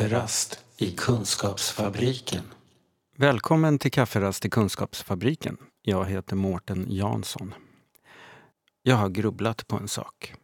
Kafferast i Kunskapsfabriken. Välkommen till Kafferast i Kunskapsfabriken. Jag heter Mårten Jansson. Jag har grubblat på en sak.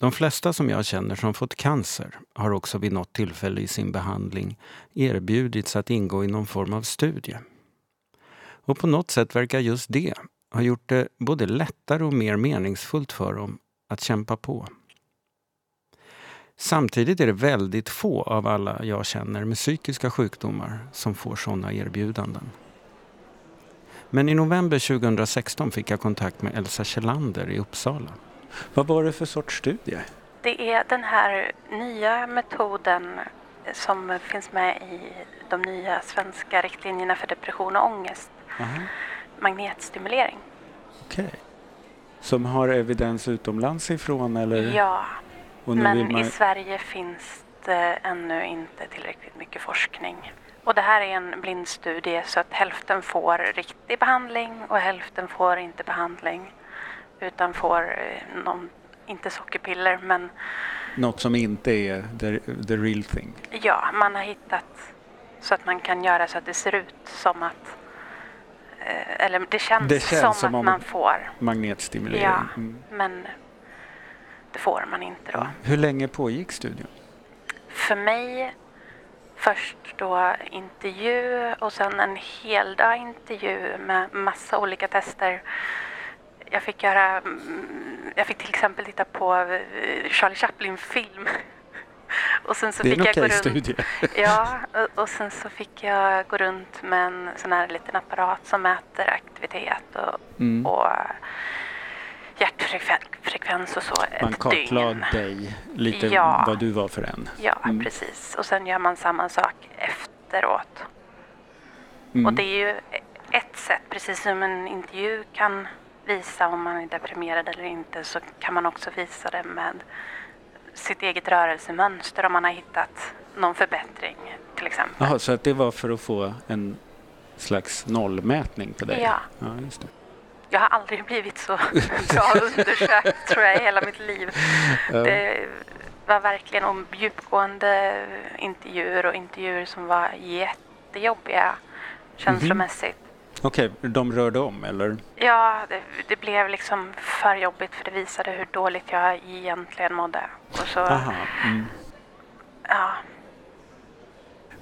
De flesta som jag känner som fått cancer har också vid något tillfälle i sin behandling erbjudits att ingå i någon form av studie. Och på något sätt verkar just det ha gjort det både lättare och mer meningsfullt för dem att kämpa på. Samtidigt är det väldigt få av alla jag känner med psykiska sjukdomar som får sådana erbjudanden. Men i november 2016 fick jag kontakt med Elsa Kjellander i Uppsala. Vad var det för sorts studie? Det är den här nya metoden som finns med i de nya svenska riktlinjerna för depression och ångest. Aha. Magnetstimulering. Okej. Okay. Som har evidens utomlands ifrån eller? Ja, men man- i Sverige finns det ännu inte tillräckligt mycket forskning. Och det här är en blindstudie så att hälften får riktig behandling och hälften får inte behandling utan får eh, någon, inte sockerpiller men Något som inte är the, the real thing. ja, man har hittat så att man kan göra så att det ser ut som att eh, eller det känns, Det känns som, som att man får Magnetstimulering. Ja. Mm. men det får man inte då. Hur länge pågick studien? För mig först då intervju och sen en hel dag intervju med massa olika tester. Jag fick göra, mm, jag fick till exempel titta på eh, Charlie Chaplin-film. Och sen så det är en fick jag okej runt, studie. ja, och, och sen så fick jag gå runt med en sån här liten apparat som mäter aktivitet och, Mm. och hjärtfrekvens och så Man ett kartlade dygn. dig lite Ja. vad du var för en. Ja, Mm. precis. Och sen gör man samma sak efteråt. Mm. Och det är ju ett sätt, precis som en intervju kan visa om man är deprimerad eller inte, så kan man också visa det med sitt eget rörelsemönster om man har hittat någon förbättring till exempel. Jaha, så att det var för att få en slags nollmätning på dig? Ja. ja just det. Jag har aldrig blivit så bra undersökt tror jag i hela mitt liv. Det var verkligen om djupgående intervjuer och intervjuer som var jättejobbiga känslomässigt. Okej, de rörde om eller? Ja, det, det blev liksom för jobbigt för det visade hur dåligt jag egentligen mådde. Och så, Aha. Mm. ja,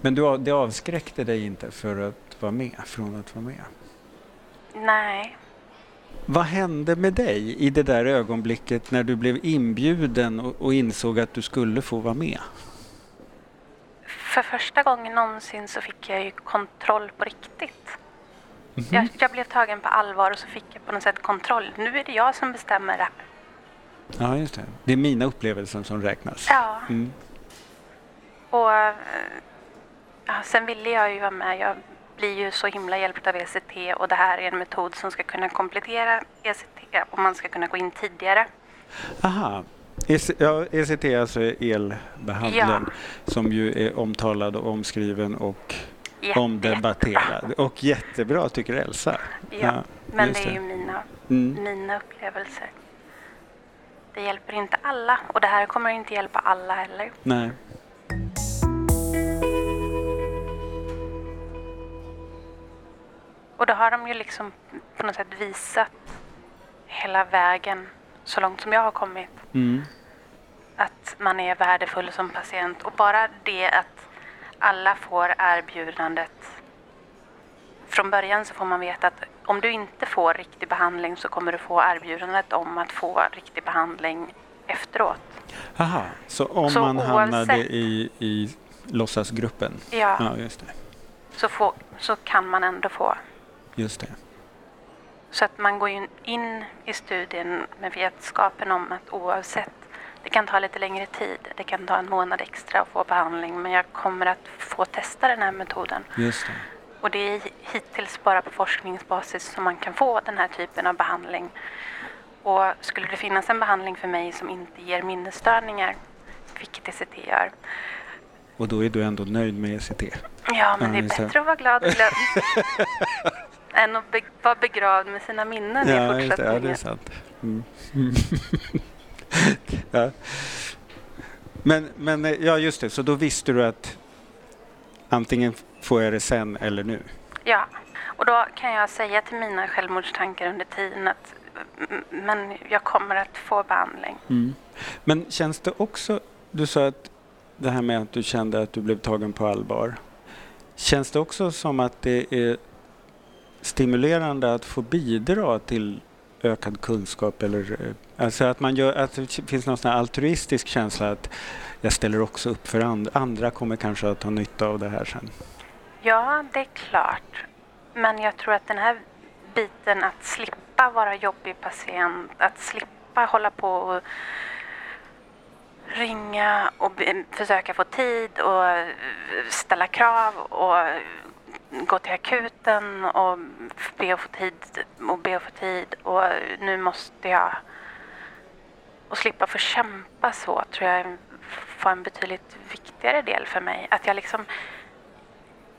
Men du, det avskräckte dig inte för att vara med, från att vara med? nej. Vad hände med dig i det där ögonblicket när du blev inbjuden och, och insåg att du skulle få vara med? För första gången någonsin så fick jag ju kontroll på riktigt. Mhm. Jag, jag blev tagen på allvar och så fick jag på något sätt kontroll. Nu är det jag som bestämmer det. Ja, just det. Det är mina upplevelser som räknas. Ja. Mm. Och eh, ja, sen ville jag ju vara med. Jag blir ju så himla hjälpt av ECT och det här är en metod som ska kunna komplettera ECT och man ska kunna gå in tidigare. Aha. EC, ja, ECT är alltså elbehandlaren som ju är omtalad och omskriven och Jätte- omdebatterad. Och jättebra tycker Elsa. Ja, men just det är ju mina, Mm. mina upplevelser. Det hjälper inte alla och det här kommer inte hjälpa alla heller. Nej. Och då har de ju liksom på något sätt visat hela vägen så långt som jag har kommit. Mm. att man är värdefull som patient och bara det att alla får erbjudandet. Från början så får man veta att om du inte får riktig behandling så kommer du få erbjudandet om att få riktig behandling efteråt. Aha, så om Så man hamnade oavsett- i, i låtsasgruppen? Ja, Ja, just det. så, få, så kan man ändå få. Just det. Så att man går ju in i studien med vetskapen om att oavsett, det kan ta lite längre tid, det kan ta en månad extra att få behandling, men jag kommer att få testa den här metoden. Just det. Och det är hittills bara på forskningsbasis som man kan få den här typen av behandling. Och skulle det finnas en behandling för mig som inte ger minnesstörningar, vilket ECT gör, Och då är du ändå nöjd med ECT? ja men Ja, det är bättre att vara glad och glömd än att be- vara begravd med sina minnen i Ja, just det. Ja, fortsättningen. det är sant. Mm. Mm. ja. Men, men eh, ja, just det, så då visste du att antingen får jag det sen eller nu. Ja, och då kan jag säga till mina självmordstankar under tiden att men jag kommer att få behandling. Mm. Men känns det också, du sa att det här med att du kände att du blev tagen på allvar. Känns det också som att det är stimulerande att få bidra till ökad kunskap eller eh, alltså att, man gör, att det finns någon sån altruistisk känsla att jag ställer också upp för andra. Andra kommer kanske att ha nytta av det här sen. Ja, det är klart. Men jag tror att den här biten att slippa vara jobbig patient, att slippa hålla på och ringa och försöka få tid och ställa krav och gå till akuten och be att få tid och be att få tid och nu måste jag och slippa få kämpa så tror jag var en betydligt viktigare del för mig. Att jag liksom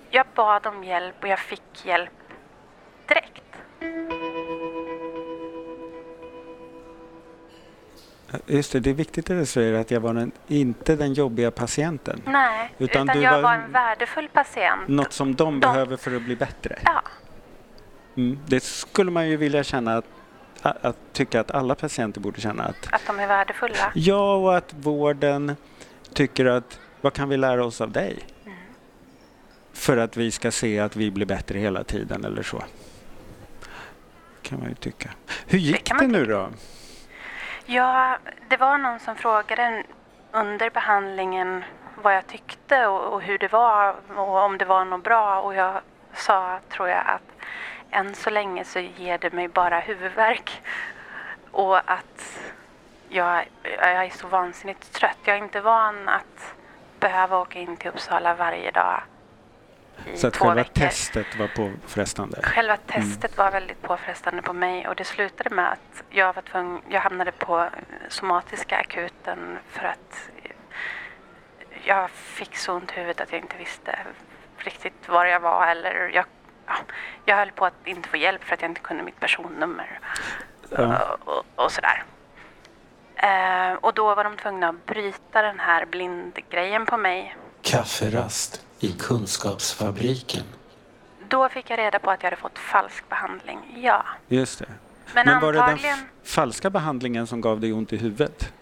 jag bad om hjälp och jag fick hjälp direkt. Just det, det är viktigt att du säger att jag var den, inte den jobbiga patienten. Nej, utan, utan jag var, var, en värdefull patient. Något som de, de... behöver för att bli bättre. Ja. Mm, det skulle man ju vilja känna att, att, att, tycka att alla patienter borde känna. Att, att de är värdefulla? Ja, och att vården tycker att vad kan vi lära oss av dig? Mm. För att vi ska se att vi blir bättre hela tiden eller så. kan man ju tycka. Hur gick det, det nu då? Ja, det var någon som frågade under behandlingen vad jag tyckte och, och, hur det var och om det var något bra. Och jag sa, tror jag, att än så länge så ger det mig bara huvudvärk. Och att jag, jag är så vansinnigt trött. Jag är inte van att behöva åka in till Uppsala varje dag så att själva veckor. testet var påfrestande? Själva mm. testet mm. var väldigt påfrestande på mig och det slutade med att jag, var tvungen, jag hamnade på somatiska akuten för att jag fick så ont i huvudet att jag inte visste riktigt var jag var eller jag, ja, jag höll på att inte få hjälp för att jag inte kunde mitt personnummer ja. och, och, och, sådär. Eh, och då var de tvungna att bryta den här blindgrejen på mig. Kafferast i Kunskapsfabriken. Då fick jag reda på att jag hade fått falsk behandling, ja. Just det. Men, Men var det den falska behandlingen som gav dig ont i huvudet?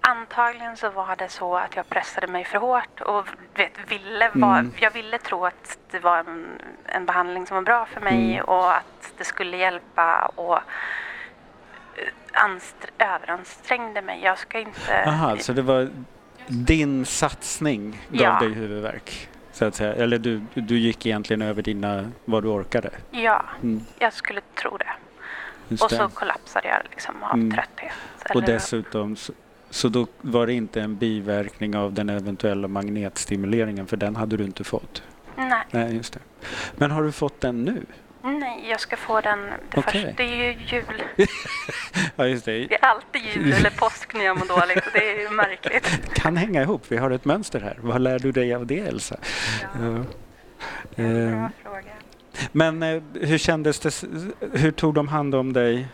Antagligen så var det så att jag pressade mig för hårt och vet, ville var, mm. jag ville tro att det var en, en behandling som var bra för mig mm. och att det skulle hjälpa och eh, överansträngde mig. Jag ska inte... Aha, så det var din satsning gav ja. dig huvudvärk? Så att säga. Eller du, du gick egentligen över dina, vad du orkade? Ja, mm. jag skulle tro det. Just och det. så kollapsade jag liksom av mm. trötthet. Och dessutom, så, så då var det inte en biverkning av den eventuella magnetstimuleringen för den hade du inte fått? Nej. Nej, just det. Men har du fått den nu? Nej, jag ska få den det okay. första. Det är ju jul. ja, just det. det är alltid jul eller påsk när jag mår dåligt. Det är ju märkligt. Kan hänga ihop. Vi har ett mönster här. Vad lär du dig av det, Elsa? Ja. Uh, bra uh, fråga. Men uh, hur kändes det? Hur tog de hand om dig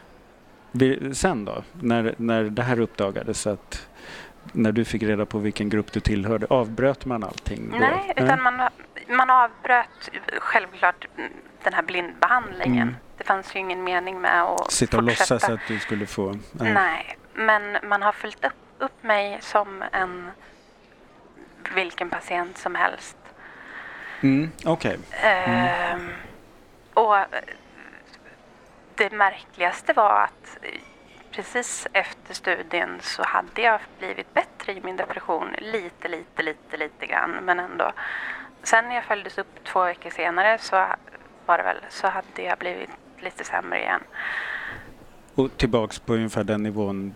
sen då? När, när det här uppdagades? Att när du fick reda på vilken grupp du tillhörde, avbröt man allting? Då? Nej, utan man, man avbröt självklart den här blindbehandlingen. Mm. Det fanns ju ingen mening med att Sitta och låtsas att du skulle få... Nej. nej, men man har följt upp, upp mig som en vilken patient som helst. Mm, Okej. Okay. Mm. Uh, och det märkligaste var att precis efter studien så hade jag blivit bättre i min depression. Lite, lite, lite, lite grann, men ändå. Sen när jag följdes upp två veckor senare så var det väl, så hade jag blivit lite sämre igen. Och tillbaks på ungefär den nivån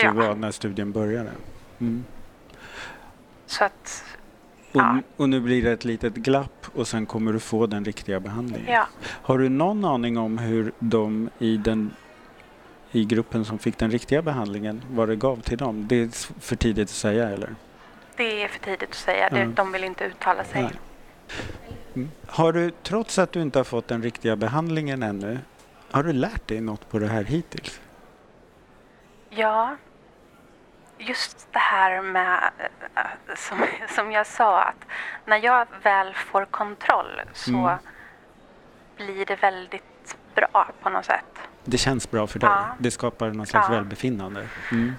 du ja. var när studien började? Mm. Så att... Och, ja. och nu blir det ett litet glapp och sen kommer du få den riktiga behandlingen. Ja. Har du någon aning om hur de i, den, i gruppen som fick den riktiga behandlingen, vad det gav till dem? Det är för tidigt att säga eller? Det är för tidigt att säga. Mm. De vill inte uttala sig. Nej. Mm. Har du, trots att du inte har fått den riktiga behandlingen ännu, har du lärt dig något på det här hittills? Ja, just det här med, eh, som, som jag sa, att när jag väl får kontroll så Mm. blir det väldigt bra på något sätt. Det känns bra för dig. Ja. Det skapar någon slags Ja. välbefinnande. Mm.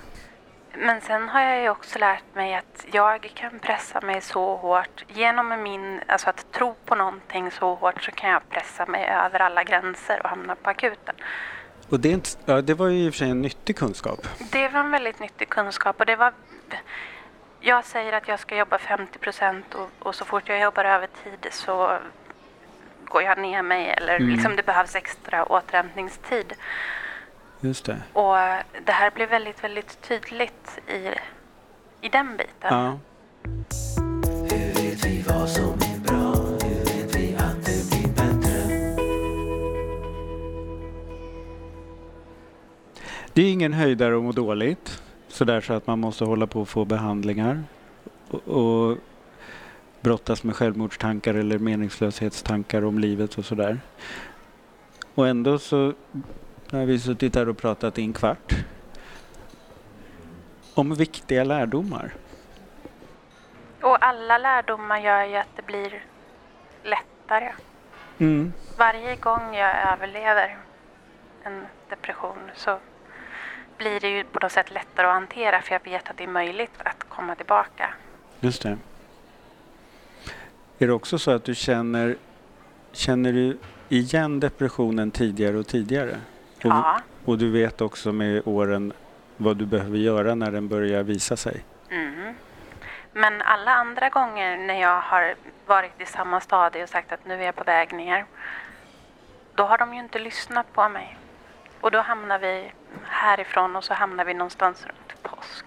Men sen har jag ju också lärt mig att jag kan pressa mig så hårt. Genom min, alltså att tro på någonting så hårt så kan jag pressa mig över alla gränser och hamna på akuten. Och det, inte, ja, det var ju i och för sig en nyttig kunskap. Det var en väldigt nyttig kunskap och det var... Jag säger att jag ska jobba 50 procent och, och så fort jag jobbar över tid så går jag ner mig eller Mm. liksom det behövs extra återhämtningstid. Just det. Och det här blev väldigt, väldigt tydligt i, i den biten. Ja. Det är ingen höjdare att må dåligt. Sådär så att man måste hålla på och få behandlingar. Och, och brottas med självmordstankar eller meningslöshetstankar om livet och sådär. Och ändå så har vi suttit här och pratat i en kvart. Om viktiga lärdomar. Och alla lärdomar gör ju att det blir lättare. Mm. Varje gång jag överlever en depression så blir det ju på något sätt lättare att hantera för jag vet att det är möjligt att komma tillbaka. Just det. Är det också så att du känner, känner du igen depressionen tidigare och tidigare? Och, Ja. och du vet också med åren vad du behöver göra när den börjar visa sig? Mm. Men alla andra gånger när jag har varit i samma stadie och sagt att nu är jag på väg ner, då har de ju inte lyssnat på mig. Och då hamnar vi härifrån och så hamnar vi någonstans runt påsk.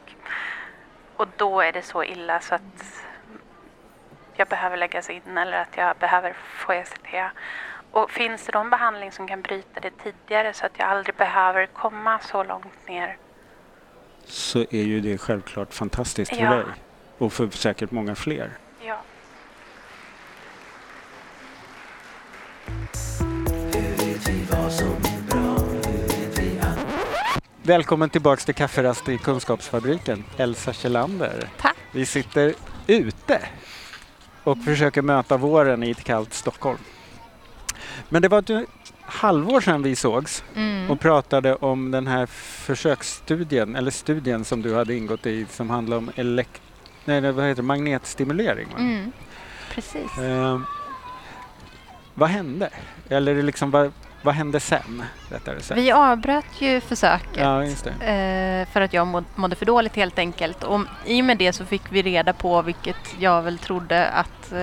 Och då är det så illa så att jag behöver läggas in eller att jag behöver få ECT. Och finns det en behandling som kan bryta det tidigare så att jag aldrig behöver komma så långt ner Så är ju det självklart fantastiskt för Ja. dig. Och för säkert många fler. Välkommen tillbaks till Kafferast i Kunskapsfabriken, Elsa Kjellander. Tack. Vi sitter ute och försöker möta våren i ett kallt Stockholm. Men det var ett halvår sedan vi sågs Mm. och pratade om den här försöksstudien, eller studien som du hade ingått i som handlar om elekt- nej, vad heter det? magnetstimulering. Mm. Precis. Ehm, vad hände? Eller liksom, vad, vad hände sen? Vi avbröt ju försöket Ja, eh, för att jag måd- mådde för dåligt helt enkelt. Och i och med det så fick vi reda på, vilket jag väl trodde, att eh,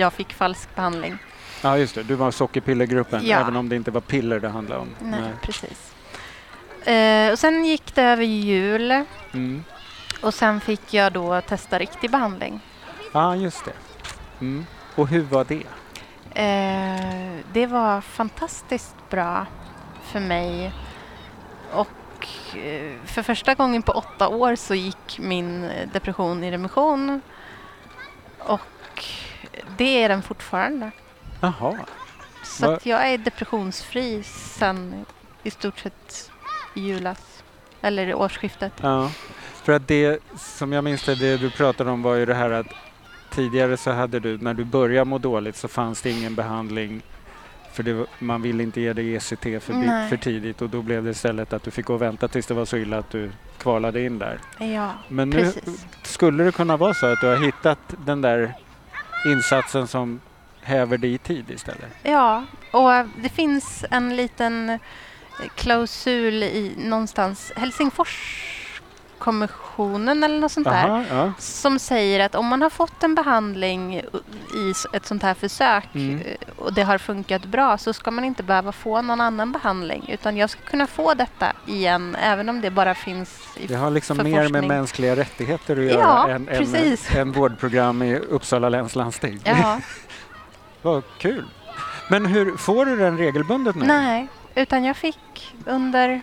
jag fick falsk behandling. Ja, just det. Du var sockerpillergruppen, Ja. även om det inte var piller det handlade om. Nej, precis. Eh, och sen gick det över jul Mm. och sen fick jag då testa riktig behandling. Ja, just det. Mm. Och hur var det? Eh, det var fantastiskt bra för mig. Och eh, för första gången på åtta år så gick min depression i remission. Och det är den fortfarande. Jaha. Så Va- att jag är depressionsfri sedan i stort sett i julas. Eller i årsskiftet. Ja. För att det som jag minns det, det du pratade om var ju det här att tidigare så hade du, när du började må dåligt så fanns det ingen behandling för det, man ville inte ge dig ECT för, för tidigt och då blev det istället att du fick gå och vänta tills det var så illa att du kvalade in där. Ja, Men nu precis. skulle det kunna vara så att du har hittat den där insatsen som häver dig i tid istället? Ja, och det finns en liten klausul i någonstans Helsingforskommissionen eller något sånt där Aha, ja. som säger att om man har fått en behandling i ett sånt här försök Mm. eh, och det har funkat bra så ska man inte behöva få någon annan behandling utan jag ska kunna få detta igen även om det bara finns i Det har liksom mer med forskning. mänskliga rättigheter att göra Ja, än, än, precis. än vårdprogram i Uppsala läns landsting. Ja, Vad kul! Men hur får du den regelbundet nu? nej, utan jag fick under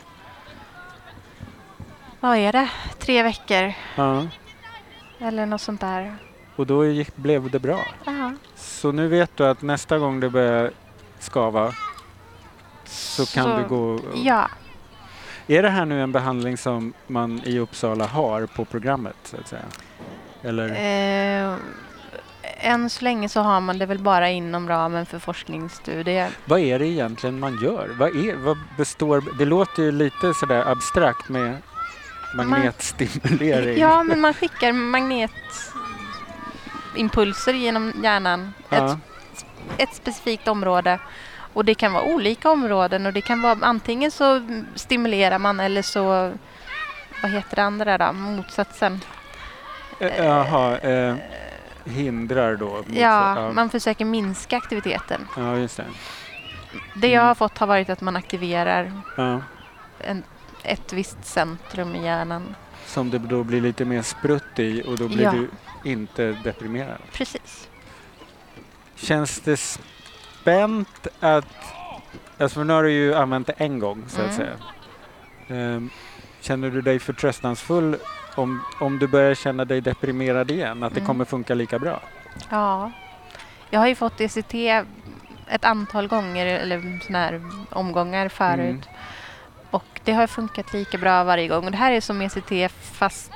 vad är det, tre veckor Ja. eller något sånt där. Och då gick, blev det bra. Ja. Så nu vet du att nästa gång det börjar skava så kan Så- du gå... Ja, Är det här nu en behandling som man i Uppsala har på programmet så att säga? Eller? Eh, än så länge så har man det väl bara inom ramen för forskningsstudier. Vad är det egentligen man gör? Vad, är, vad består... Det låter ju lite sådär abstrakt med magnetstimulering. Ja, men man skickar magnetimpulser genom hjärnan. Ja. Ett, ett specifikt område. Och det kan vara olika områden och det kan vara antingen så stimulerar man eller så vad heter det andra då? Motsatsen. Jaha, eh, hindrar då? Ja, ja. man försöker minska aktiviteten. ja, just det. Det jag Mm. har fått har varit att man aktiverar Ja. en, ett visst centrum i hjärnan. Som det då blir lite mer sprutt i och då blir Ja. du inte deprimerad. Precis. Känns det spänt att... Alltså nu har du ju använt det en gång så att Mm. säga. Ehm, känner du dig förtröstansfull om, om du börjar känna dig deprimerad igen? Att det Mm. kommer funka lika bra? Ja. Jag har ju fått ECT ett antal gånger, eller såna här omgångar förut. Mm. Och det har funkat lika bra varje gång. Och det här är som ECT fast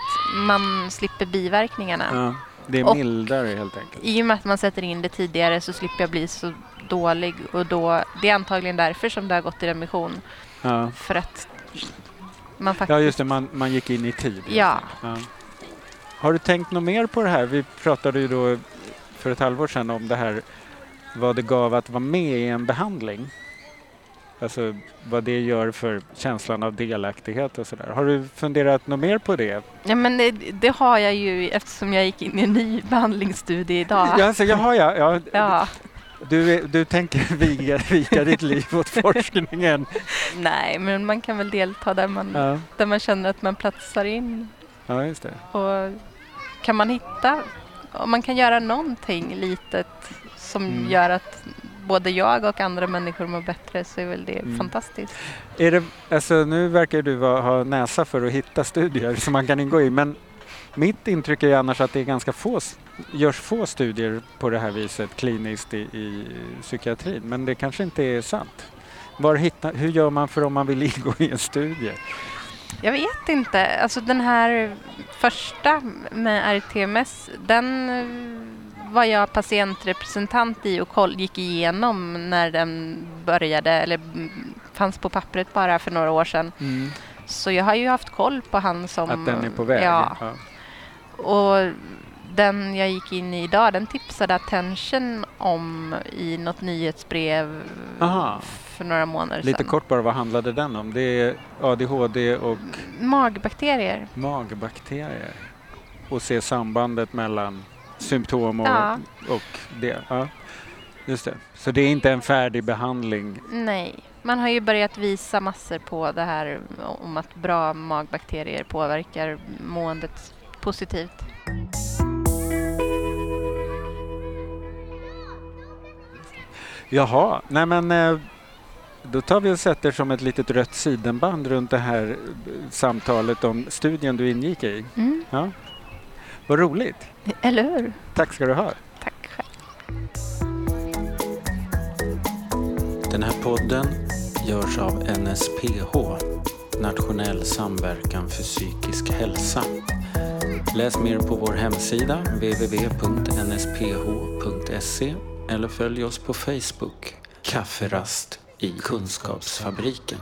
man slipper biverkningarna. Ja, det är Och- mildare helt enkelt. I och med att man sätter in det tidigare så slipper jag bli så dålig. Och då, det är antagligen därför som det har gått i remission. Ja, För att man faktiskt... ja just det, man, man gick in i tid. Ja. Ja. Har du tänkt något mer på det här? Vi pratade ju då för ett halvår sedan om det här vad det gav att vara med i en behandling. Alltså vad det gör för känslan av delaktighet och sådär. Har du funderat något mer på det? Ja, men det, det har jag ju eftersom jag gick in i en ny behandlingsstudie idag. Ja, alltså, jaha, ja, ja. Ja. Du, du tänker vika, vika ditt liv åt forskningen. Nej, men man kan väl delta där man, Ja, där man känner att man platsar in. ja just det. Och kan man hitta, om man kan göra någonting litet som Mm. gör att både jag och andra människor mår bättre så är väl det Mm. fantastiskt. Är det, alltså, nu verkar du ha näsa för att hitta studier som man kan ingå i, men mitt intryck är annars att det är ganska få, görs få studier på det här viset kliniskt i, i psykiatrin, men det kanske inte är sant. Var hitta, hur gör man för om man vill ingå i en studie? Jag vet inte. Alltså den här första med RTMS, den var jag patientrepresentant i och koll, gick igenom när den började, eller mm, fanns på pappret bara för några år sedan. Så jag har ju haft koll på han som... Att den är på väg? Ja. Och den jag gick in i idag, den tipsade Attention om i något nyhetsbrev Aha. för några månader Lite sedan. kort bara, vad handlade den om? Det är ADHD och Magbakterier. magbakterier. Och se sambandet mellan symptom och, Ja. och det. Ja. Just det. Så det är inte en färdig behandling? Nej, man har ju börjat visa massor på det här om att bra magbakterier påverkar måendet positivt. Jaha, nej men eh, då tar vi och sätter som ett litet rött sidenband runt det här eh, samtalet om studien du ingick i. Mm. Ja. Vad roligt. Eller hur? Tack ska du ha. Tack själv. Den här podden görs av NSPH, Nationell samverkan för psykisk hälsa. Läs mer på vår hemsida www.nsph.se eller följ oss på Facebook, Kafferast i Kunskapsfabriken.